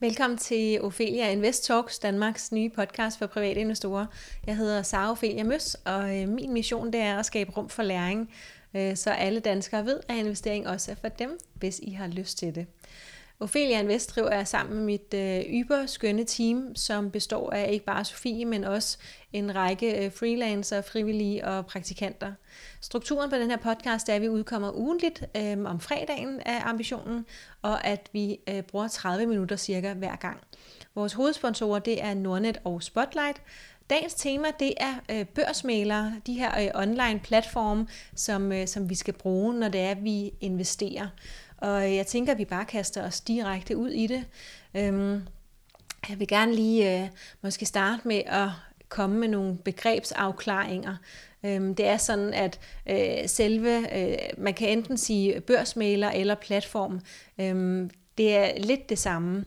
Velkommen til Ophelia Invest Talks, Danmarks nye podcast for private investorer. Jeg hedder Sara Ophelia Møs, og øh, min mission det er at skabe rum for læring, øh, så alle danskere ved, at investering også er for dem, hvis I har lyst til det. Ophelia Invest driver jeg sammen med mit øh, yberskønne team, som består af ikke bare Sofie, men også en række øh, freelancer, frivillige og praktikanter. Strukturen på den her podcast er, at vi udkommer ugentligt øh, om fredagen af ambitionen, og at vi øh, bruger 30 minutter cirka hver gang. Vores hovedsponsorer det er Nordnet og Spotlight. Dagens tema det er øh, børsmalere, de her øh, online platforme, som, øh, som vi skal bruge, når det er, at vi investerer. Og jeg tænker, at vi bare kaster os direkte ud i det. Øhm, jeg vil gerne lige øh, måske starte med at komme med nogle begrebsafklaringer. Øhm, det er sådan, at øh, selve, øh, man kan enten sige børsmaler eller platform, øhm, det er lidt det samme.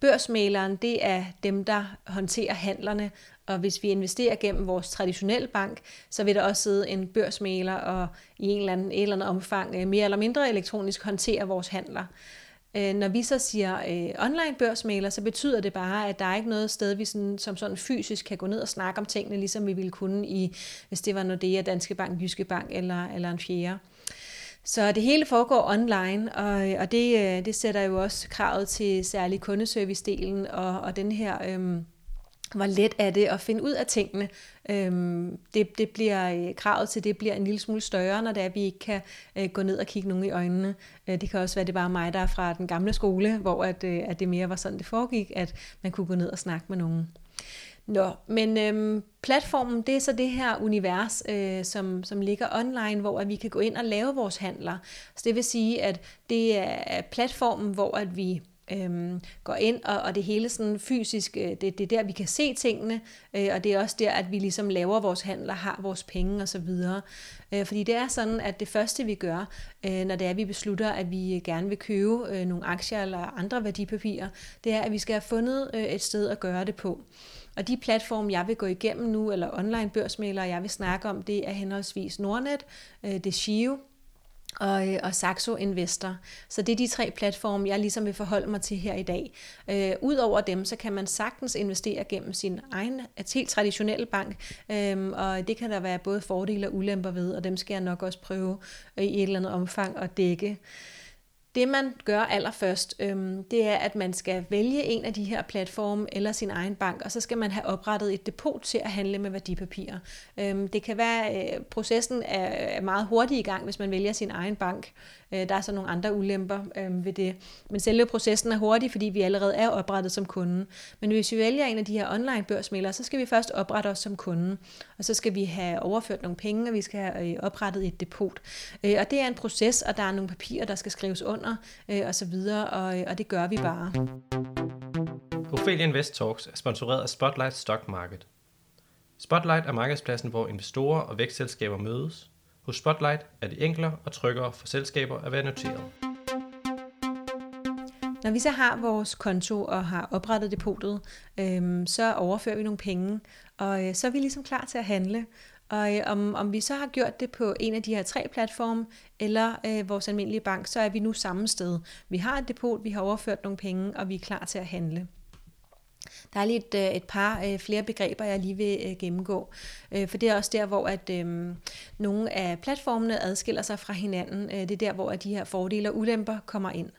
Børsmaleren, det er dem, der håndterer handlerne, og hvis vi investerer gennem vores traditionelle bank, så vil der også sidde en børsmaler og i en eller anden, et eller andet omfang øh, mere eller mindre elektronisk håndtere vores handler. Øh, når vi så siger øh, online børsmaler, så betyder det bare, at der er ikke noget sted, vi sådan, som sådan fysisk kan gå ned og snakke om tingene, ligesom vi ville kunne i, hvis det var Nordea, Danske Bank, Jyske Bank eller, eller en fjerde. Så det hele foregår online, og, øh, og det, øh, det sætter jo også kravet til særlig kundeservice-delen og, og den her... Øhm, hvor let er det at finde ud af tingene. Øhm, det, det bliver, øh, kravet til det bliver en lille smule større, når det er, at vi ikke kan øh, gå ned og kigge nogen i øjnene. Øh, det kan også være, at det bare mig, der er fra den gamle skole, hvor at, øh, at det mere var sådan, det foregik, at man kunne gå ned og snakke med nogen. Nå, men øhm, platformen, det er så det her univers, øh, som, som ligger online, hvor at vi kan gå ind og lave vores handler. Så det vil sige, at det er platformen, hvor at vi øhm, går ind, og, og det hele sådan fysisk, øh, det, det er der, vi kan se tingene, øh, og det er også der, at vi ligesom laver vores handler, har vores penge osv. Øh, fordi det er sådan, at det første, vi gør, øh, når det er, at vi beslutter, at vi øh, gerne vil købe øh, nogle aktier eller andre værdipapirer, det er, at vi skal have fundet øh, et sted at gøre det på. Og de platforme, jeg vil gå igennem nu, eller online børsmælere, jeg vil snakke om, det er henholdsvis Nordnet, øh, det er Shio, og, øh, og Saxo Investor. Så det er de tre platforme, jeg ligesom vil forholde mig til her i dag. Øh, Udover dem, så kan man sagtens investere gennem sin egen helt traditionelle bank, øh, og det kan der være både fordele og ulemper ved, og dem skal jeg nok også prøve øh, i et eller andet omfang at dække. Det man gør allerførst, øhm, det er, at man skal vælge en af de her platforme eller sin egen bank, og så skal man have oprettet et depot til at handle med værdipapirer. Øhm, det kan være, at øh, processen er meget hurtig i gang, hvis man vælger sin egen bank. Øh, der er så nogle andre ulemper øh, ved det. Men selve processen er hurtig, fordi vi allerede er oprettet som kunde. Men hvis vi vælger en af de her online børsmælere, så skal vi først oprette os som kunde. Og så skal vi have overført nogle penge, og vi skal have øh, oprettet et depot. Øh, og det er en proces, og der er nogle papirer, der skal skrives under, øh, og så videre, og, og det gør vi bare. Ophelia Invest Talks er sponsoreret af Spotlight Stock Market. Spotlight er markedspladsen, hvor investorer og vækstselskaber mødes – hos Spotlight er det enklere og tryggere for selskaber at være noteret. Når vi så har vores konto og har oprettet depotet, øhm, så overfører vi nogle penge, og øh, så er vi ligesom klar til at handle. Og øh, om, om vi så har gjort det på en af de her tre platforme, eller øh, vores almindelige bank, så er vi nu samme sted. Vi har et depot, vi har overført nogle penge, og vi er klar til at handle. Der er lige et, øh, et par øh, flere begreber, jeg lige vil øh, gennemgå. For det er også der, hvor at øh, nogle af platformene adskiller sig fra hinanden. Det er der, hvor at de her fordele og ulemper kommer ind.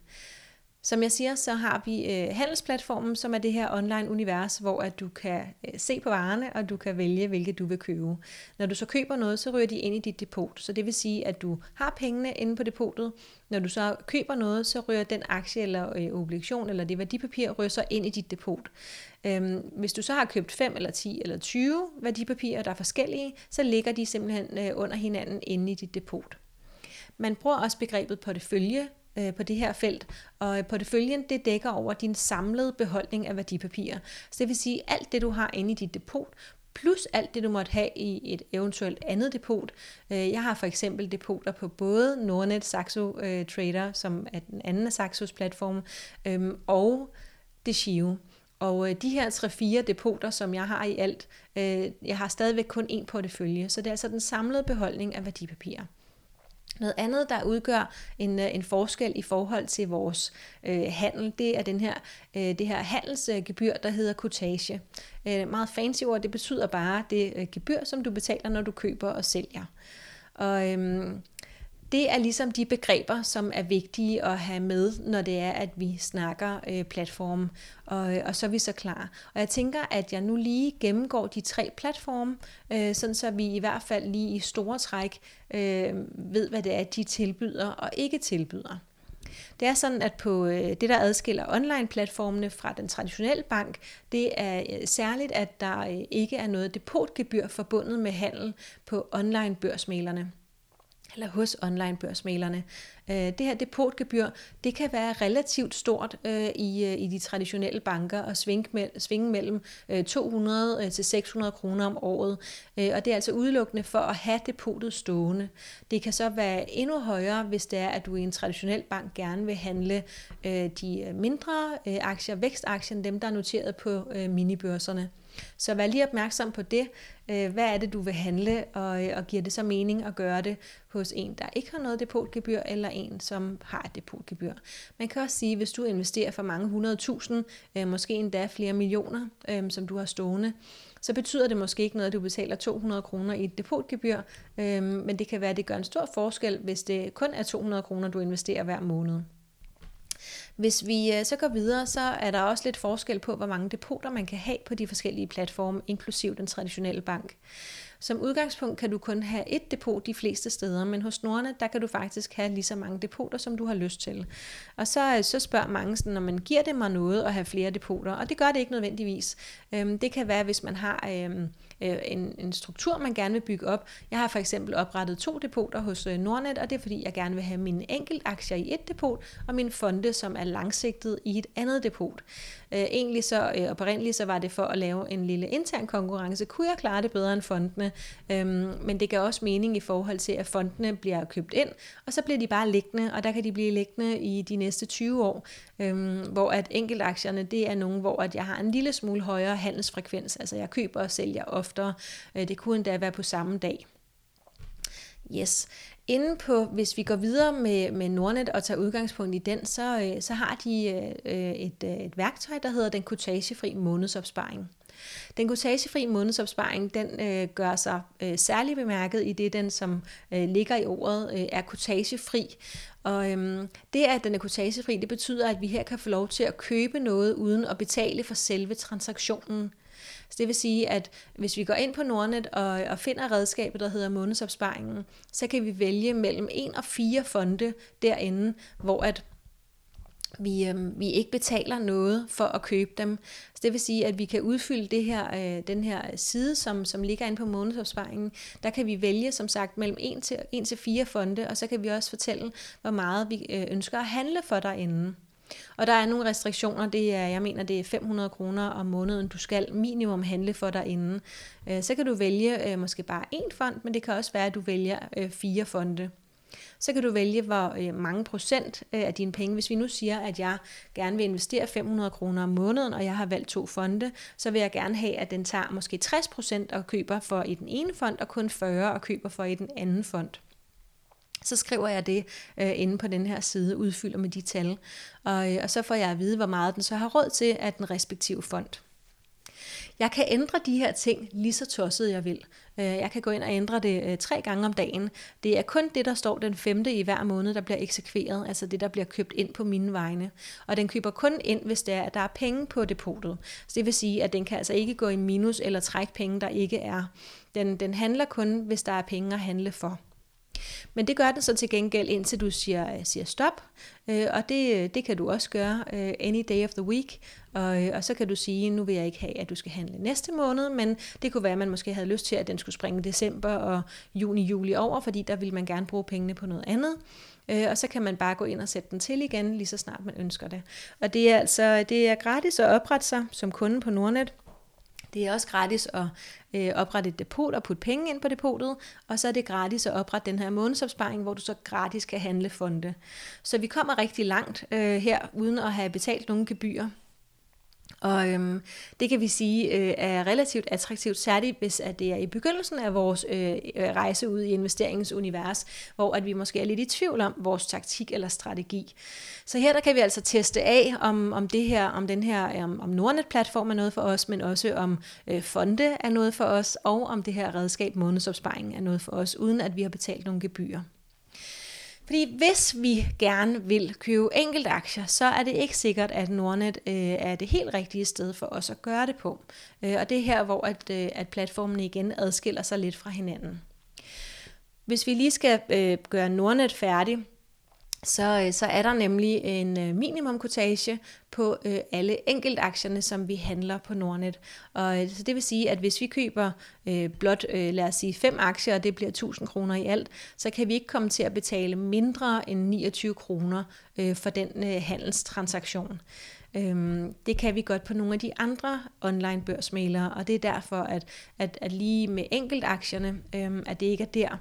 Som jeg siger, så har vi øh, handelsplatformen, som er det her online univers, hvor at du kan øh, se på varerne, og du kan vælge, hvilke du vil købe. Når du så køber noget, så ryger de ind i dit depot. Så det vil sige, at du har pengene inde på depotet. Når du så køber noget, så ryger den aktie eller øh, obligation eller det værdipapir ryger så ind i dit depot. Øhm, hvis du så har købt 5 eller 10 eller 20 værdipapirer, der er forskellige, så ligger de simpelthen øh, under hinanden inde i dit depot. Man bruger også begrebet portefølje øh, på det her felt, og porteføljen det dækker over din samlede beholdning af værdipapirer. Så det vil sige, alt det du har inde i dit depot, plus alt det, du måtte have i et eventuelt andet depot. Øh, jeg har for eksempel depoter på både Nordnet Saxo øh, Trader, som er den anden af Saxos platform, øhm, og Deshio. Og øh, de her 3-4 depoter, som jeg har i alt, jeg har stadigvæk kun én portefølje, så det er altså den samlede beholdning af værdipapirer. Noget andet, der udgør en, øh, en forskel i forhold til vores øh, handel, det er den her, øh, det her handelsgebyr, der hedder kotage. Øh, meget fancy ord, det betyder bare det øh, gebyr, som du betaler, når du køber og sælger. Og øhm, det er ligesom de begreber, som er vigtige at have med, når det er, at vi snakker øh, platform, og, øh, og så er vi så klar. Og jeg tænker, at jeg nu lige gennemgår de tre platforme, øh, sådan så vi i hvert fald lige i store træk øh, ved, hvad det er, de tilbyder og ikke tilbyder. Det er sådan, at på øh, det, der adskiller online-platformene fra den traditionelle bank, det er øh, særligt, at der ikke er noget depotgebyr forbundet med handel på online-børsmalerne eller hos onlinebørsmalerne. Øh, det her depotgebyr, det kan være relativt stort øh, i, øh, i de traditionelle banker og svinge, svinge mellem øh, 200 øh, til 600 kroner om året. Øh, og det er altså udelukkende for at have depotet stående. Det kan så være endnu højere, hvis det er, at du i en traditionel bank gerne vil handle de mindre aktier, vækstaktier, dem der er noteret på minibørserne. Så vær lige opmærksom på det. Øh, hvad er det, du vil handle, og, øh, og giver det så mening at gøre det hos en, der ikke har noget depotgebyr, eller en, som har et depotgebyr. Man kan også sige, hvis du investerer for mange hundredtusind, øh, måske endda flere millioner, øh, som du har stående, så betyder det måske ikke noget, at du betaler 200 kroner i et depotgebyr, men det kan være, at det gør en stor forskel, hvis det kun er 200 kroner, du investerer hver måned. Hvis vi øh, så går videre, så er der også lidt forskel på, hvor mange depoter man kan have på de forskellige platforme, inklusiv den traditionelle bank. Som udgangspunkt kan du kun have et depot de fleste steder, men hos Nordnet, der kan du faktisk have lige så mange depoter, som du har lyst til. Og så, øh, så spørger mange sådan, når man giver det mig noget at have flere depoter, og det gør det ikke nødvendigvis. Øhm, det kan være, hvis man har øhm, øh, en, en struktur, man gerne vil bygge op. Jeg har for eksempel oprettet to depoter hos øh, Nordnet, og det er fordi, jeg gerne vil have mine enkelt aktier i et depot, og mine fonde, som er langsigtet i et andet depot. Øh, egentlig så, øh, oprindeligt så var det for at lave en lille intern konkurrence. Kunne jeg klare det bedre end fondene? Øhm, men det gav også mening i forhold til, at fondene bliver købt ind, og så bliver de bare liggende, og der kan de blive liggende i de næste 20 år. Øhm, hvor at enkeltaktierne, det er nogle, hvor at jeg har en lille smule højere handelsfrekvens. Altså jeg køber og sælger oftere. Øh, det kunne endda være på samme dag. Yes. Inden på, hvis vi går videre med, med Nordnet og tager udgangspunkt i den, så, øh, så har de øh, et, et værktøj, der hedder den kutagefri månedsopsparing. Den kutagefri månedsopsparing, den øh, gør sig øh, særlig bemærket i det, den som øh, ligger i ordet, øh, er kutagefri. Og øhm, det, at den er kutagefri, det betyder, at vi her kan få lov til at købe noget uden at betale for selve transaktionen. Det vil sige, at hvis vi går ind på Nordnet og, og finder redskabet, der hedder månedsopsparingen, så kan vi vælge mellem en og fire fonde derinde, hvor at vi, øh, vi ikke betaler noget for at købe dem. Så det vil sige, at vi kan udfylde det her, øh, den her side, som, som ligger inde på månedsopsparingen. Der kan vi vælge, som sagt, mellem 1 til, 1 til 4 fonde, og så kan vi også fortælle, hvor meget vi øh, ønsker at handle for derinde. Og der er nogle restriktioner, det er, jeg mener, det er 500 kroner om måneden, du skal minimum handle for derinde. Øh, så kan du vælge øh, måske bare én fond, men det kan også være, at du vælger øh, fire fonde. Så kan du vælge, hvor mange procent af dine penge, hvis vi nu siger, at jeg gerne vil investere 500 kroner om måneden, og jeg har valgt to fonde, så vil jeg gerne have, at den tager måske 60 procent og køber for i den ene fond, og kun 40 og køber for i den anden fond så skriver jeg det øh, inde på den her side, udfylder med de tal, og, øh, og så får jeg at vide, hvor meget den så har råd til af den respektive fond. Jeg kan ændre de her ting lige så tosset jeg vil. Øh, jeg kan gå ind og ændre det øh, tre gange om dagen. Det er kun det, der står den femte i hver måned, der bliver eksekveret, altså det, der bliver købt ind på mine vegne. Og den køber kun ind, hvis det er, at der er penge på depotet. Så det vil sige, at den kan altså ikke gå i minus eller trække penge, der ikke er. Den, den handler kun, hvis der er penge at handle for. Men det gør den så til gengæld, indtil du siger, øh, siger stop, øh, og det, øh, det kan du også gøre øh, any day of the week, og, øh, og så kan du sige, nu vil jeg ikke have, at du skal handle næste måned, men det kunne være, at man måske havde lyst til, at den skulle springe december og juni-juli over, fordi der vil man gerne bruge pengene på noget andet. Øh, og så kan man bare gå ind og sætte den til igen, lige så snart man ønsker det. Og det er altså det er gratis at oprette sig som kunde på Nordnet. Det er også gratis at øh, oprette et depot og putte penge ind på depotet, og så er det gratis at oprette den her månedsopsparing, hvor du så gratis kan handle fonde. Så vi kommer rigtig langt øh, her, uden at have betalt nogen gebyrer. Og øhm, det kan vi sige øh, er relativt attraktivt, særligt hvis at det er i begyndelsen af vores øh, øh rejse ud i investeringens univers, hvor at vi måske er lidt i tvivl om vores taktik eller strategi. Så her der kan vi altså teste af, om, om det her, om den her, om, om Nordnet-platform er noget for os, men også om øh, fonde er noget for os, og om det her redskab månedsopsparing er noget for os, uden at vi har betalt nogle gebyrer. Fordi hvis vi gerne vil købe enkeltaktier, så er det ikke sikkert, at Nordnet øh, er det helt rigtige sted for os at gøre det på. Øh, og det er her, hvor at, øh, at platformen igen adskiller sig lidt fra hinanden. Hvis vi lige skal øh, gøre Nordnet færdig, så, øh, så er der nemlig en øh, minimumkotage på øh, alle enkeltaktierne, som vi handler på Nordnet. Og øh, så det vil sige, at hvis vi køber øh, blot, øh, lad os sige, fem aktier, og det bliver 1000 kroner i alt, så kan vi ikke komme til at betale mindre end 29 kroner øh, for den øh, handelstransaktion. Øhm, det kan vi godt på nogle af de andre online børsmalere, og det er derfor, at, at, at lige med enkeltaktierne, øhm, at det ikke er der,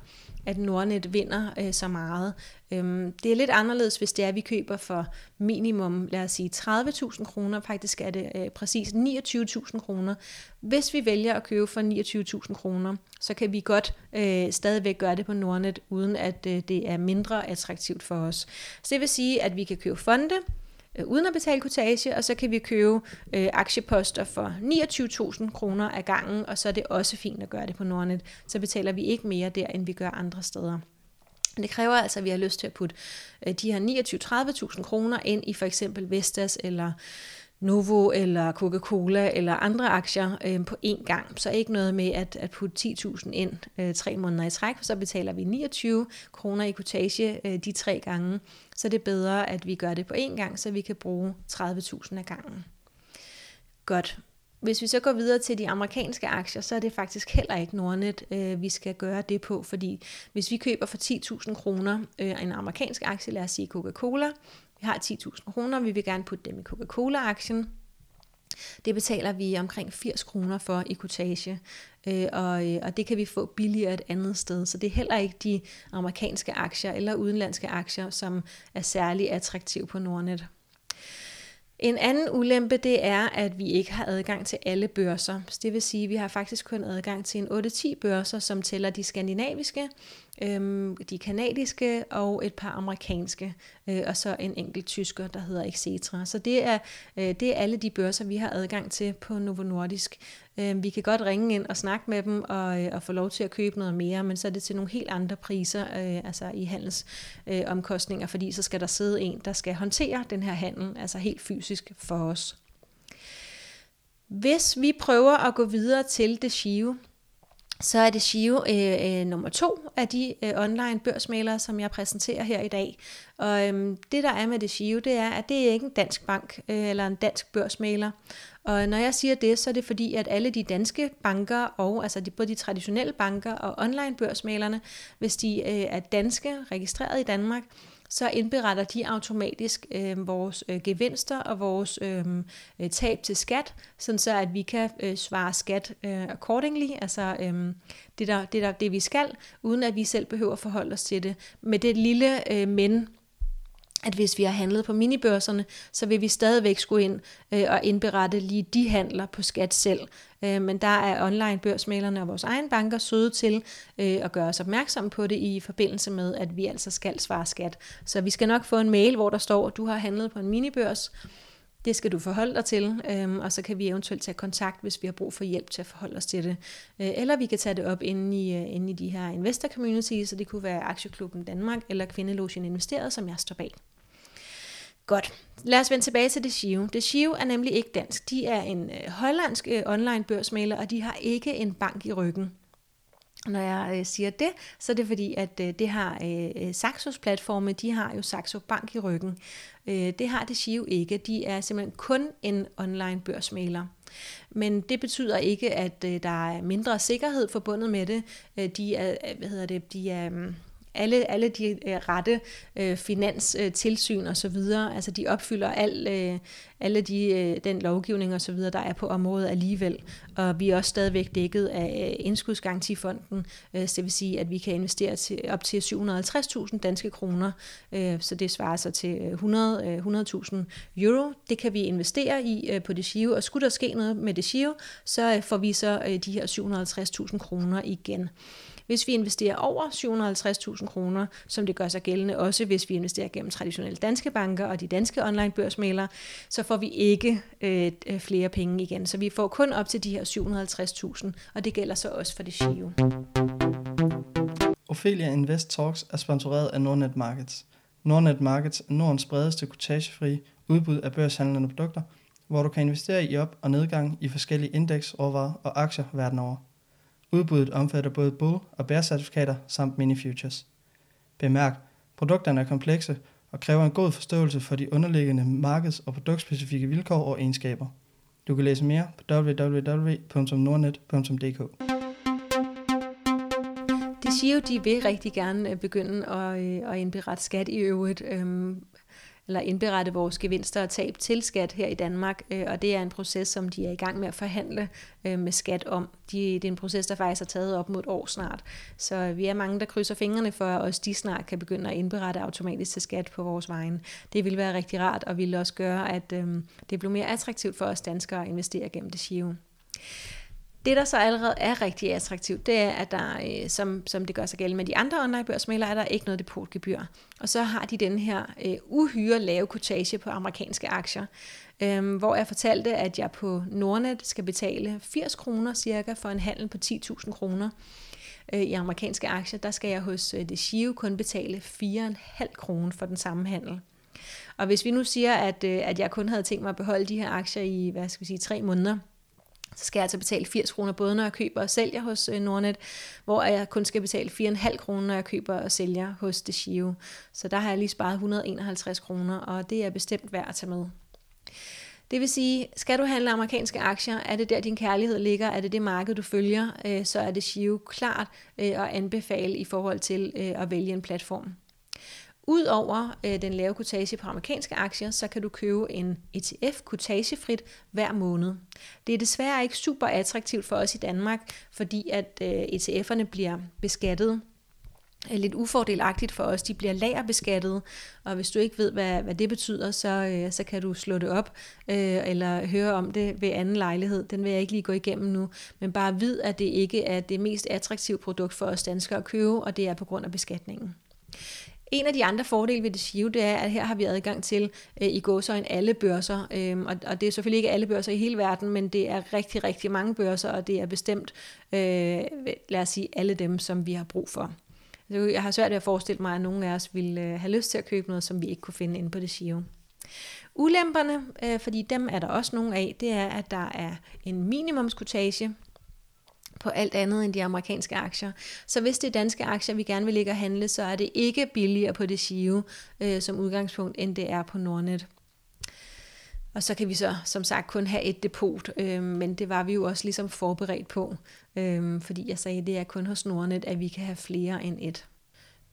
at Nordnet vinder øh, så meget. Øhm, det er lidt anderledes, hvis det er, at vi køber for minimum, lad os sige 30.000 kroner. Faktisk er det øh, præcis 29.000 kroner. Hvis vi vælger at købe for 29.000 kroner, så kan vi godt øh, stadigvæk gøre det på Nordnet, uden at øh, det er mindre attraktivt for os. Så det vil sige, at vi kan købe fonde, øh, uden at betale kortage, og så kan vi købe øh, aktieposter for 29.000 kroner ad gangen, og så er det også fint at gøre det på Nordnet. Så betaler vi ikke mere der, end vi gør andre steder. Det kræver altså, at vi har lyst til at putte øh, de her 29-30.000 kroner ind i for eksempel Vestas eller Novo eller Coca-Cola eller andre aktier øh, på én gang. Så ikke noget med at, at putte 10.000 ind øh, tre måneder i træk, for så betaler vi 29 kroner i kortage øh, de tre gange. Så det er bedre, at vi gør det på én gang, så vi kan bruge 30.000 af gangen. Godt. Hvis vi så går videre til de amerikanske aktier, så er det faktisk heller ikke Nordnet, øh, vi skal gøre det på, fordi hvis vi køber for 10.000 kroner øh, en amerikansk aktie, lad os sige Coca-Cola, vi har 10.000 kroner, vi vil gerne putte dem i Coca-Cola-aktien, det betaler vi omkring 80 kroner for i kortage, øh, og, øh, og det kan vi få billigere et andet sted. Så det er heller ikke de amerikanske aktier eller udenlandske aktier, som er særlig attraktive på Nordnet. En anden ulempe, det er, at vi ikke har adgang til alle børser. Det vil sige, at vi har faktisk kun adgang til en 8-10 børser, som tæller de skandinaviske, øhm, de kanadiske og et par amerikanske, øh, og så en enkelt tysker, der hedder Exetra. Så det er, øh, det er alle de børser, vi har adgang til på Novo Nordisk. Øh, vi kan godt ringe ind og snakke med dem og, øh, og få lov til at købe noget mere, men så er det til nogle helt andre priser, øh, altså i handelsomkostninger, øh, fordi så skal der sidde en, der skal håndtere den her handel, altså helt fysisk for os. Hvis vi prøver at gå videre til det Shio, så er det Shio øh, øh, nummer to af de øh, online børsmalere, som jeg præsenterer her i dag. Og øh, det der er med det Shio, det er, at det er ikke en dansk bank øh, eller en dansk børsmaler. Og når jeg siger det, så er det fordi, at alle de danske banker, og altså de, både de traditionelle banker og online børsmalerne, hvis de øh, er danske, registreret i Danmark, så indberetter de automatisk øh, vores øh, gevinster og vores øh, øh, tab til skat, sådan så at vi kan øh, svare skat øh, accordingly, altså øh, det, der, det, der, det vi skal, uden at vi selv behøver at forholde os til det. Med det lille øh, men, at hvis vi har handlet på minibørserne, så vil vi stadigvæk skulle ind øh, og indberette lige de handler på skat selv. Øh, men der er online børsmalerne og vores egen banker søde til øh, at gøre os opmærksom på det i forbindelse med, at vi altså skal svare skat. Så vi skal nok få en mail, hvor der står, at du har handlet på en minibørs. Det skal du forholde dig til, øh, og så kan vi eventuelt tage kontakt, hvis vi har brug for hjælp til at forholde os til det. Øh, eller vi kan tage det op inde i, øh, inde i de her investor communities, så det kunne være Aktieklubben Danmark eller Kvindelogen Investeret, som jeg står bag. Godt. Lad os vende tilbage til Shio. Det er nemlig ikke dansk. De er en øh, hollandsk øh, online børsmaler, og de har ikke en bank i ryggen. Når jeg øh, siger det, så er det fordi, at øh, det har øh, øh Saxos platforme, de har jo Saxo Bank i ryggen. Øh, det har det ikke. De er simpelthen kun en online børsmaler. Men det betyder ikke, at øh, der er mindre sikkerhed forbundet med det. Øh, de er, øh, hvad hedder det, de er, øh, alle, alle de øh, rette øh, finanstilsyn og så videre, altså de opfylder al, øh, alle de, øh, den lovgivning og så videre, der er på området alligevel. Og vi er også stadigvæk dækket af øh, indskudsgarantifonden, øh, så det vil sige, at vi kan investere til, op til 750.000 danske kroner, øh, så det svarer sig til 100, 100.000 euro. Det kan vi investere i på det Giro, og skulle der ske noget med det Giro, så får vi så de her 750.000 kroner igen. Hvis vi investerer over 750.000 kroner, som det gør sig gældende også, hvis vi investerer gennem traditionelle danske banker og de danske online børsmalere, så får vi ikke øh, øh, flere penge igen. Så vi får kun op til de her 750.000, og det gælder så også for det SHIO. Ophelia Invest Talks er sponsoreret af Nordnet Markets. Nordnet Markets er Nordens bredeste kutagefri udbud af børshandlende produkter, hvor du kan investere i op- og nedgang i forskellige indeks, råvarer og aktier verden over. Udbuddet omfatter både bull- og bear-certifikater samt mini-futures. Bemærk, produkterne er komplekse og kræver en god forståelse for de underliggende markeds- og produktspecifikke vilkår og egenskaber. Du kan læse mere på www.nordnet.dk. De siger jo, de vil rigtig gerne øh, begynde at, øh, at indberette skat i øvrigt. Øhm, eller indberette vores gevinster og tab til skat her i Danmark, øh, og det er en proces, som de er i gang med at forhandle øh, med skat om. De, det er en proces, der faktisk har taget op mod et år snart, så vi er mange, der krydser fingrene for, at også de snart kan begynde at indberette automatisk til skat på vores vejen. Det vil være rigtig rart, og vil også gøre, at øh, det bliver mere attraktivt for os danskere at investere gennem det SHIO. Det, der så allerede er rigtig attraktivt, det er, at der, øh, som, som det gør sig gældende med de andre online børsmælere, er der ikke noget depotgebyr. Og så har de den her øh, uhyre lave kortage på amerikanske aktier, øh, hvor jeg fortalte, at jeg på Nordnet skal betale 80 kroner cirka for en handel på 10.000 kroner øh, i amerikanske aktier. Der skal jeg hos øh, Shio kun betale 4,5 kroner for den samme handel. Og hvis vi nu siger, at, øh, at jeg kun havde tænkt mig at beholde de her aktier i, hvad skal vi sige, tre måneder, så skal jeg altså betale 80 kroner både når jeg køber og sælger hos øh, Nordnet, hvor jeg kun skal betale 4,5 kroner, når jeg køber og sælger hos DeShio. Så der har jeg lige sparet 151 kroner, og det er bestemt værd at tage med. Det vil sige, skal du handle amerikanske aktier, er det der din kærlighed ligger, er det det marked du følger, øh, så er det Shio klart øh, at anbefale i forhold til at vælge en platform. Udover øh, den lave kutage på amerikanske aktier, så kan du købe en ETF kutagefrit hver måned. Det er desværre ikke super attraktivt for os i Danmark, fordi at øh, ETF'erne bliver beskattet øh, lidt ufordelagtigt for os. De bliver lagerbeskattet, og hvis du ikke ved, hvad, hvad det betyder, så, øh, så kan du slå det op øh, eller høre om det ved anden lejlighed. Den vil jeg ikke lige gå igennem nu, men bare vid, at det ikke er det mest attraktive produkt for os danskere at købe, og det er på grund af beskatningen. En af de andre fordele ved det SHIO, det er, at her har vi adgang til øh, i gåsøjne alle børser, øh, og, og det er selvfølgelig ikke alle børser i hele verden, men det er rigtig, rigtig mange børser, og det er bestemt, øh, lad os sige, alle dem, som vi har brug for. Jeg har svært ved at forestille mig, at nogen af os ville øh, have lyst til at købe noget, som vi ikke kunne finde inde på det SHIO. Ulemperne, øh, fordi dem er der også nogle af, det er, at der er en minimumskutage, på alt andet end de amerikanske aktier. Så hvis det er danske aktier, vi gerne vil ligge og handle, så er det ikke billigere på det SIO øh, som udgangspunkt, end det er på Nordnet. Og så kan vi så som sagt kun have et depot, øh, men det var vi jo også ligesom forberedt på, øh, fordi jeg sagde, at det er kun hos Nordnet, at vi kan have flere end et.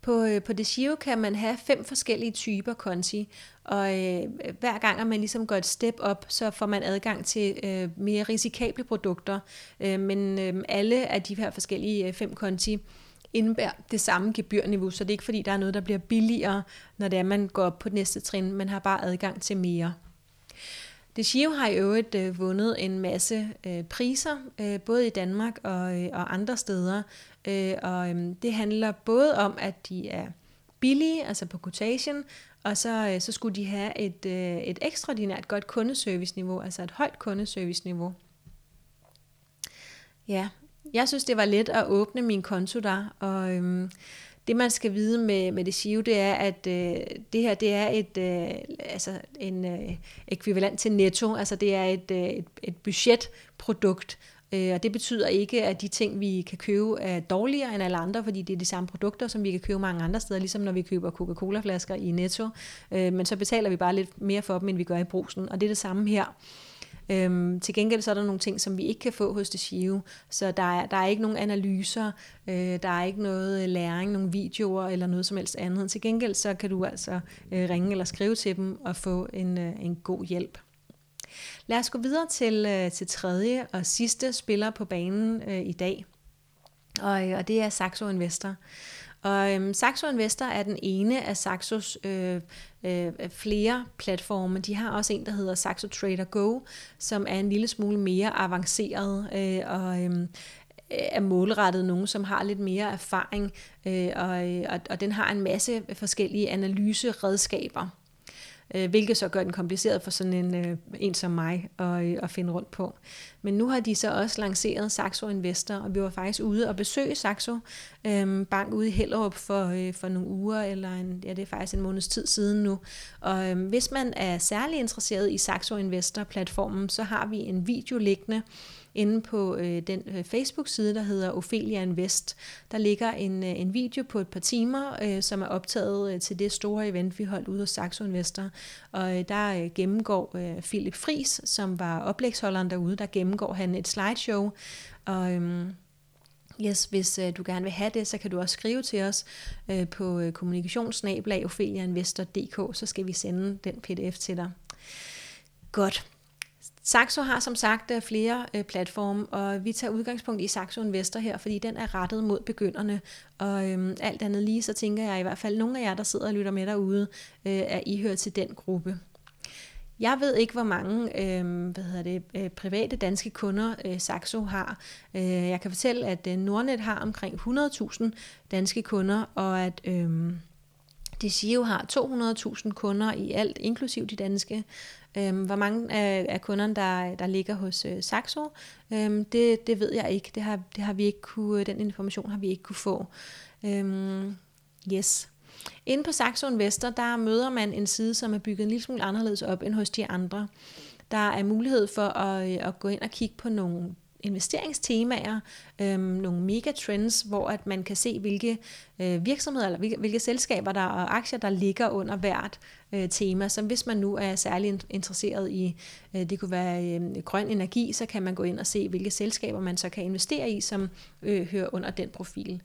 På, øh, på Desio kan man have fem forskellige typer konti, og øh, hver gang, at man ligesom går et step op, så får man adgang til øh, mere risikable produkter. Øh, men øh, alle af de her forskellige øh, fem konti indebærer det samme gebyrniveau, så det er ikke fordi, der er noget, der bliver billigere, når det er, man går op på det næste trin. Man har bare adgang til mere. DeGio har i øvrigt øh, vundet en masse øh, priser, øh, både i Danmark og, øh, og andre steder. Øh, og øh, det handler både om, at de er billige, altså på quotation, og så, øh, så skulle de have et, øh, et ekstraordinært godt kundeservice-niveau, altså et højt kundeservice-niveau. Ja, jeg synes, det var let at åbne min konto der, og øhm, det man skal vide med, med det SIO, det er, at øh, det her det er et, øh, altså en øh, ekvivalent til netto, altså det er et, øh, et, et budgetprodukt, øh, og det betyder ikke, at de ting, vi kan købe, er dårligere end alle andre, fordi det er de samme produkter, som vi kan købe mange andre steder, ligesom når vi køber Coca-Cola-flasker i Netto, øh, men så betaler vi bare lidt mere for dem, end vi gør i brusen, og det er det samme her. Øhm, til gengæld så er der nogle ting, som vi ikke kan få hos det SHIO, så der er, der er ikke nogen analyser, øh, der er ikke noget øh, læring, nogle videoer eller noget som helst andet. Til gengæld så kan du altså øh, ringe eller skrive til dem og få en, øh, en god hjælp. Lad os gå videre til, øh, til tredje og sidste spiller på banen øh, i dag, og, øh, og det er Saxo Investor. Og øhm, Saxo Investor er den ene af Saxos øh, øh, flere platforme. De har også en, der hedder Saxo Trader Go, som er en lille smule mere avanceret øh, og øh, er målrettet nogen, som har lidt mere erfaring, øh, og, øh, og, og den har en masse forskellige analyseredskaber øh, hvilket så gør den kompliceret for sådan en, øh, en som mig at, øh, at finde rundt på. Men nu har de så også lanceret Saxo Investor, og vi var faktisk ude og besøge Saxo øh, Bank ude i Hellerup for, øh, for nogle uger, eller en, ja, det er faktisk en måneds tid siden nu. Og øh, hvis man er særlig interesseret i Saxo Investor-platformen, så har vi en video liggende, inde på øh, den øh, Facebook-side, der hedder Ophelia Invest. Der ligger en, øh, en video på et par timer, øh, som er optaget øh, til det store event, vi holdt ude hos Saxo Investor. Og øh, der øh, gennemgår øh, Philip Fris, som var oplægsholderen derude, der gennemgår han et slideshow. Og... Øh, Yes, hvis øh, du gerne vil have det, så kan du også skrive til os øh, på øh, kommunikationsnablag så skal vi sende den pdf til dig. Godt. Saxo har som sagt øh, flere øh, platforme, og vi tager udgangspunkt i Saxo Investor her, fordi den er rettet mod begynderne. Og øhm, alt andet lige, så tænker jeg i hvert fald, at nogle af jer, der sidder og lytter med derude, øh, er I hører til den gruppe. Jeg ved ikke, hvor mange øh, hvad hedder det, øh, private danske kunder øh, Saxo har. Øh, jeg kan fortælle, at øh, Nordnet har omkring 100.000 danske kunder, og at øh, DCU har 200.000 kunder i alt, inklusiv de danske. Øhm, hvor mange af, af kunderne, der, der ligger hos øh, Saxo, øhm, det, det ved jeg ikke. Det har, det har vi ikke kunne, den information har vi ikke kunne få. Øhm, yes. Inde på Saxo Investor, der møder man en side, som er bygget en lille smule anderledes op end hos de andre. Der er mulighed for at, øh, at gå ind og kigge på nogle investeringstemaer, øh, nogle megatrends, hvor at man kan se, hvilke øh, virksomheder eller hvilke, hvilke selskaber der og aktier, der ligger under hvert øh, tema. Så hvis man nu er særlig interesseret i, øh, det kunne være øh, grøn energi, så kan man gå ind og se, hvilke selskaber man så kan investere i, som øh, hører under den profil.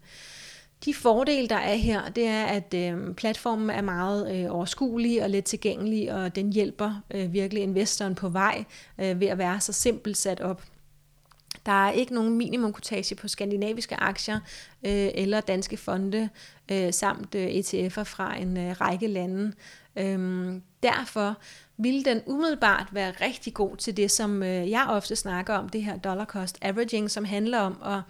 De fordele, der er her, det er, at øh, platformen er meget øh, overskuelig og let tilgængelig, og den hjælper øh, virkelig investoren på vej øh, ved at være så simpelt sat op. Der er ikke nogen minimumkotage på skandinaviske aktier øh, eller danske fonde øh, samt øh, ETF'er fra en øh, række lande. Øhm, derfor vil den umiddelbart være rigtig god til det, som øh, jeg ofte snakker om, det her dollar cost averaging, som handler om at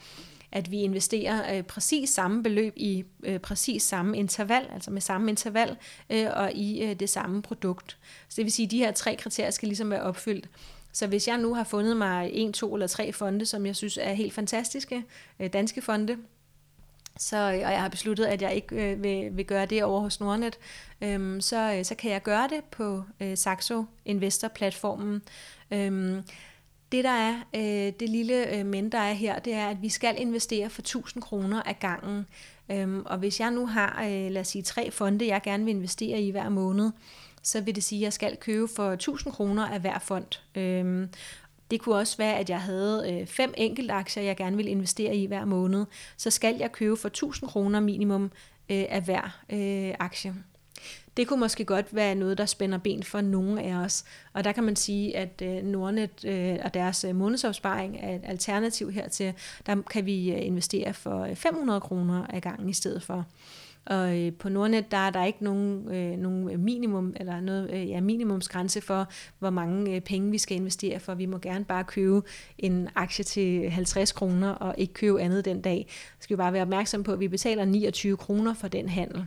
at vi investerer øh, præcis samme beløb i øh, præcis samme interval, altså med samme interval, øh, og i øh, det samme produkt. Så det vil sige, at de her tre kriterier skal ligesom være opfyldt. Så hvis jeg nu har fundet mig en, to eller tre fonde, som jeg synes er helt fantastiske, øh, danske fonde, så, øh, og jeg har besluttet, at jeg ikke øh, vil, vil gøre det over hos Nordnet, øhm, så, øh, så kan jeg gøre det på øh, Saxo Investor-platformen. Øhm, det der er, øh, det lille øh, men der er her, det er, at vi skal investere for 1000 kroner ad gangen. Øhm, og hvis jeg nu har, øh, lad os sige, tre fonde, jeg gerne vil investere i hver måned, så vil det sige, at jeg skal købe for 1000 kroner af hver fond. Øhm, det kunne også være, at jeg havde øh, fem enkeltaktier, jeg gerne vil investere i hver måned. Så skal jeg købe for 1000 kroner minimum øh, af hver øh, aktie. Det kunne måske godt være noget, der spænder ben for nogle af os. Og der kan man sige, at øh, Nordnet øh, og deres øh, månedsopsparing er et alternativ hertil. Der kan vi øh, investere for øh, 500 kroner ad gangen i stedet for. Og øh, på Nordnet, der er der ikke nogen, øh, nogen øh, minimum, eller noget, øh, ja, minimumsgrænse for, hvor mange øh, penge vi skal investere for. Vi må gerne bare købe en aktie til 50 kroner, og ikke købe andet den dag. Så skal vi bare være opmærksom på, at vi betaler 29 kroner for den handel.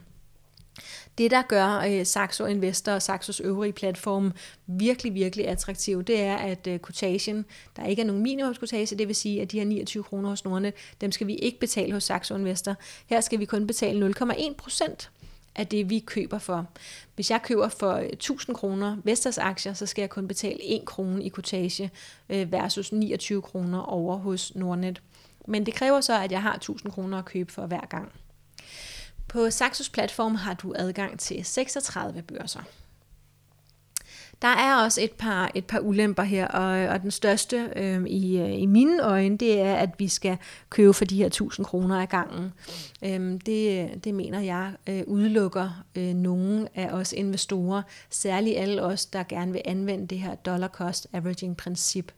Det, der gør øh, Saxo Investor og Saxos øvrige platform virkelig, virkelig attraktiv, det er, at øh, quotation, der ikke er nogen minimumsquotage, det vil sige, at de her 29 kroner hos Nordnet, dem skal vi ikke betale hos Saxo Investor. Her skal vi kun betale 0,1 procent af det, vi køber for. Hvis jeg køber for øh, 1000 kroner Vestas aktier, så skal jeg kun betale 1 krone i quotage øh, versus 29 kroner over hos Nordnet. Men det kræver så, at jeg har 1000 kroner at købe for hver gang. På Saxos platform har du adgang til 36 børser. Der er også et par, et par ulemper her, og, og den største øhm, øh, i, i mine øjne, det er, at vi skal købe for de her 1000 kroner ad gangen. Øh, det, det mener jeg øh, udelukker øh, nogle af os investorer, særligt alle os, der gerne vil anvende det her dollar cost averaging princip.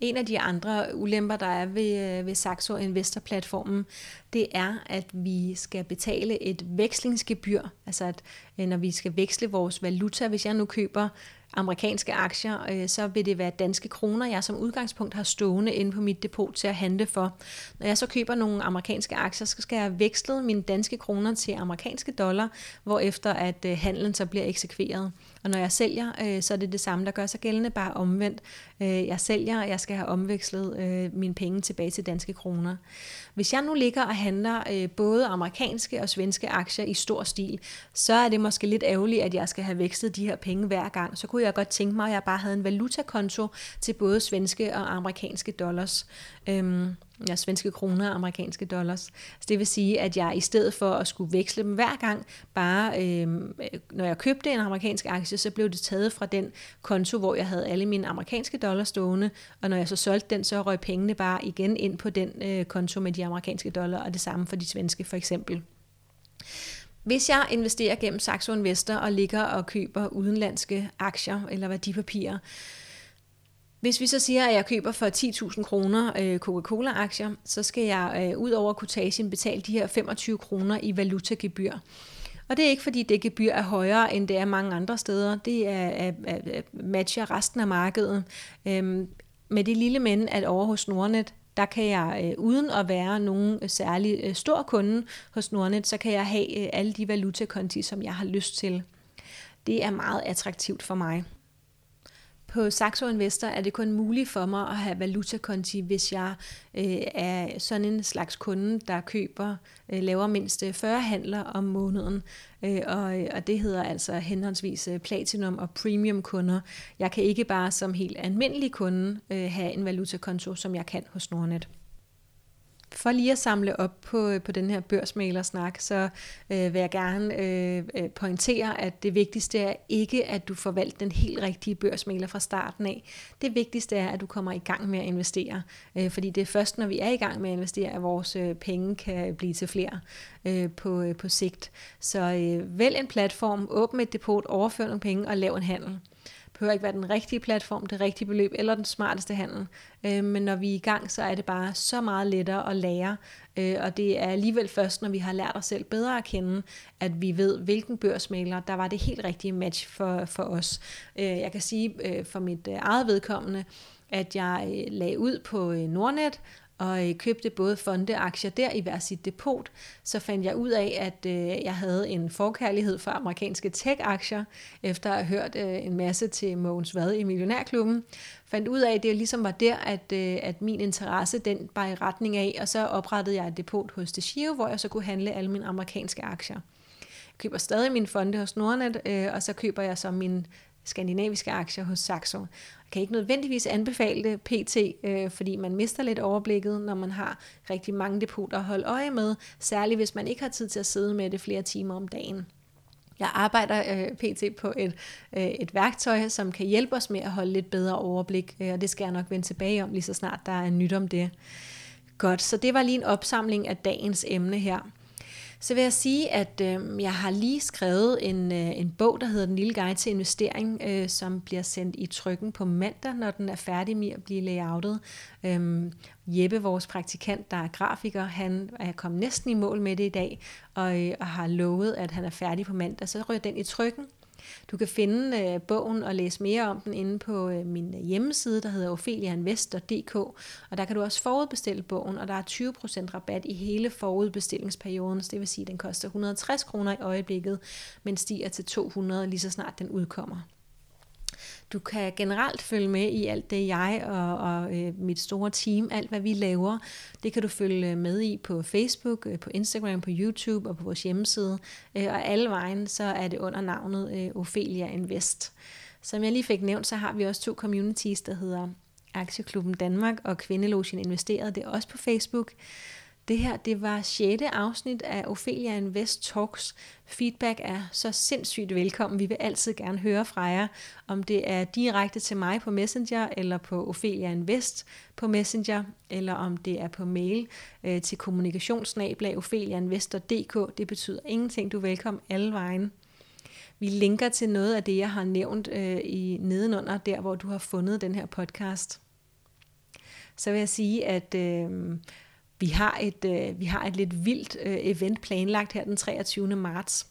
En af de andre ulemper, der er ved, øh, ved Saxo Investor-platformen, det er, at vi skal betale et vekslingsgebyr. Altså at øh, når vi skal veksle vores valuta, hvis jeg nu køber amerikanske aktier, øh, så vil det være danske kroner, jeg som udgangspunkt har stående inde på mit depot til at handle for. Når jeg så køber nogle amerikanske aktier, så skal jeg veksle mine danske kroner til amerikanske dollar, hvorefter at øh, handlen så bliver eksekveret. Og når jeg sælger, øh, så er det det samme, der gør sig gældende, bare omvendt. Øh, jeg sælger, og jeg skal have omvekslet øh, mine penge tilbage til danske kroner. Hvis jeg nu ligger og handler øh, både amerikanske og svenske aktier i stor stil, så er det måske lidt ærgerligt, at jeg skal have vekslet de her penge hver gang. Så kunne jeg godt tænke mig, at jeg bare havde en valutakonto til både svenske og amerikanske dollars. Øhm, ja, svenske kroner og amerikanske dollars. Så det vil sige, at jeg i stedet for at skulle veksle dem hver gang, bare øh, når jeg købte en amerikansk aktie, så blev det taget fra den konto, hvor jeg havde alle mine amerikanske dollars stående, og når jeg så solgte den, så røg pengene bare igen ind på den øh, konto med de amerikanske dollar, og det samme for de svenske for eksempel. Hvis jeg investerer gennem Saxo Investor og ligger og køber udenlandske aktier eller værdipapirer, hvis vi så siger, at jeg køber for 10.000 kroner øh, Coca-Cola-aktier, så skal jeg øh, ud over kutagen betale de her 25 kroner i valutagebyr. Og det er ikke fordi det gebyr er højere, end det er mange andre steder. Det er, er, er, matcher resten af markedet. Øhm, med det lille men, at over hos Nordnet, der kan jeg øh, uden at være nogen øh, særlig øh, stor kunde hos Nordnet, så kan jeg have øh, alle de valutakonti, som jeg har lyst til. Det er meget attraktivt for mig. På Saxo Investor er det kun muligt for mig at have valutakonti, hvis jeg øh, er sådan en slags kunde, der køber, øh, laver mindst øh, 40 handler om måneden. Øh, og, og det hedder altså henholdsvis øh, Platinum og Premium kunder. Jeg kan ikke bare som helt almindelig kunde øh, have en valutakonto, som jeg kan hos Nordnet. For lige at samle op på, øh, på den her børsmalersnak, så øh, vil jeg gerne øh, øh, pointere, at det vigtigste er ikke, at du forvalter den helt rigtige børsmaler fra starten af. Det vigtigste er, at du kommer i gang med at investere, øh, fordi det er først, når vi er i gang med at investere, at vores øh, penge kan blive til flere øh, på, øh, på sigt. Så øh, vælg en platform, åbn et depot, overfør nogle penge og lav en handel behøver ikke være den rigtige platform, det rigtige beløb eller den smarteste handel. Øh, men når vi er i gang, så er det bare så meget lettere at lære. Øh, og det er alligevel først, når vi har lært os selv bedre at kende, at vi ved, hvilken børsmaler, der var det helt rigtige match for, for os. Øh, jeg kan sige øh, for mit øh, eget vedkommende, at jeg øh, lagde ud på øh, Nordnet, og øh, købte både fondeaktier der i hver sit depot, så fandt jeg ud af, at øh, jeg havde en forkærlighed for amerikanske tech-aktier, efter at have hørt øh, en masse til Mogens Vad i Millionærklubben. Fandt ud af, at det ligesom var der, at, øh, at min interesse den var i retning af, og så oprettede jeg et depot hos DeGiro, hvor jeg så kunne handle alle mine amerikanske aktier. Jeg køber stadig min fonde hos Nordnet, øh, og så køber jeg så min skandinaviske aktier hos Saxo. Jeg kan ikke nødvendigvis anbefale det pt, øh, fordi man mister lidt overblikket, når man har rigtig mange depoter at holde øje med, særligt hvis man ikke har tid til at sidde med det flere timer om dagen. Jeg arbejder øh, pt. på et, øh, et værktøj, som kan hjælpe os med at holde lidt bedre overblik, øh, og det skal jeg nok vende tilbage om lige så snart der er nyt om det. Godt, så det var lige en opsamling af dagens emne her. Så vil jeg sige, at øh, jeg har lige skrevet en, øh, en bog, der hedder Den lille guide til investering, øh, som bliver sendt i trykken på mandag, når den er færdig med at blive layoutet. Øh, Jeppe, vores praktikant, der er grafiker, han er kommet næsten i mål med det i dag, og, øh, og har lovet, at han er færdig på mandag. Så ryger den i trykken, du kan finde øh, bogen og læse mere om den inde på øh, min hjemmeside, der hedder opheliainvest.dk, og der kan du også forudbestille bogen, og der er 20% rabat i hele forudbestillingsperioden, så det vil sige, at den koster 160 kroner i øjeblikket, men stiger til 200 lige så snart den udkommer. Du kan generelt følge med i alt det, jeg og, og øh, mit store team, alt hvad vi laver. Det kan du følge med i på Facebook, øh, på Instagram, på YouTube og på vores hjemmeside. Øh, og alle vejen, så er det under navnet øh, Ophelia Invest. Som jeg lige fik nævnt, så har vi også to communities, der hedder Aktieklubben Danmark og Kvindelogien Investeret. Det er også på Facebook. Det her, det var 6. afsnit af Ophelia Invest Talks. Feedback er så sindssygt velkommen. Vi vil altid gerne høre fra jer, om det er direkte til mig på Messenger, eller på Ophelia Invest på Messenger, eller om det er på mail øh, til kommunikationsnablag opheliainvestor.dk. Det betyder ingenting. Du er velkommen alle vejen. Vi linker til noget af det, jeg har nævnt øh, i nedenunder, der hvor du har fundet den her podcast. Så vil jeg sige, at øh, vi har et, øh, vi har et lidt vildt øh, event planlagt her den 23. marts.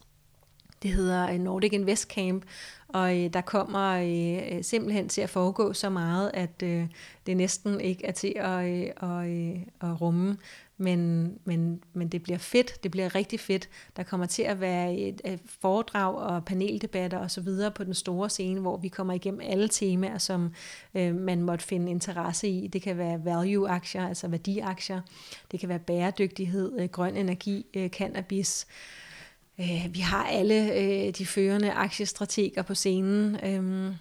Det hedder øh, Nordic Invest Camp, og øh, der kommer øh, øh, simpelthen til at foregå så meget, at øh, det næsten ikke er til at, øh, at, øh, at rumme. Men, men, men det bliver fedt, det bliver rigtig fedt. Der kommer til at være et, et foredrag og paneldebatter og så videre på den store scene, hvor vi kommer igennem alle temaer, som øh, man måtte finde interesse i. Det kan være value-aktier, altså værdiaktier. Det kan være bæredygtighed, øh, grøn energi, øh, cannabis. Øh, Øh, vi har alle øh, de førende aktiestrateger på scenen. Øh,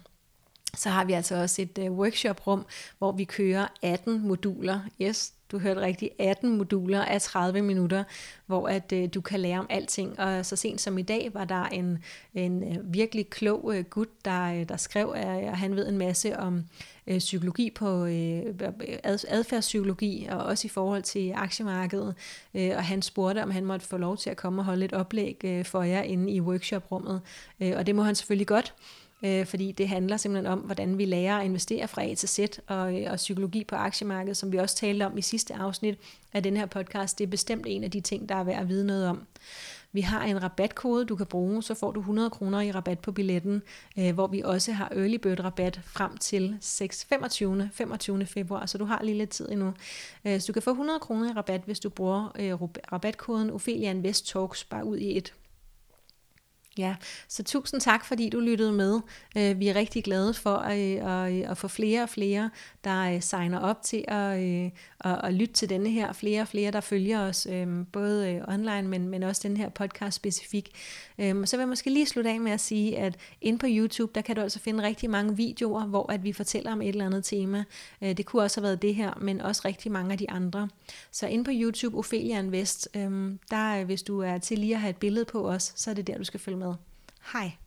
så har vi altså også et øh, workshop-rum, hvor vi kører 18 moduler. Yes, du hørte rigtigt, 18 moduler af 30 minutter, hvor at øh, du kan lære om alting. Og så sent som i dag var der en, en øh, virkelig klog øh, gut, der, øh, der skrev, øh, at han ved en masse om uh, psykologi på øh, adfærdspsykologi, og også i forhold til aktiemarkedet. Uh, og han spurgte, om han måtte få lov til at komme og holde et oplæg for jer inde i workshop-rummet. Og det må han selvfølgelig godt øh, fordi det handler simpelthen om, hvordan vi lærer at investere fra A til Z, og, og psykologi på aktiemarkedet, som vi også talte om i sidste afsnit af den her podcast. Det er bestemt en af de ting, der er værd at vide noget om. Vi har en rabatkode, du kan bruge, så får du 100 kroner i rabat på billetten, øh, hvor vi også har early bird rabat frem til 6, 25. 25. februar, så du har lige lidt tid endnu. Øh, så du kan få 100 kroner i rabat, hvis du bruger øh, rabatkoden Ophelia Invest Talks bare ud i et. Ja, så tusind tak, fordi du lyttede med. Øh, vi er rigtig glade for øh, at, øh, at, få flere og flere, der signer op til at, at, at lytte til denne her. Flere og flere, der følger os, både online, men, men også den her podcast specifik. Øhm, så vil jeg måske lige slutte af med at sige, at inde på YouTube, der kan du altså finde rigtig mange videoer, hvor at vi fortæller om et eller andet tema. Det kunne også have været det her, men også rigtig mange af de andre. Så inde på YouTube, Ophelia Invest, øhm, der hvis du er til lige at have et billede på os, så er det der, du skal følge med med. Hej.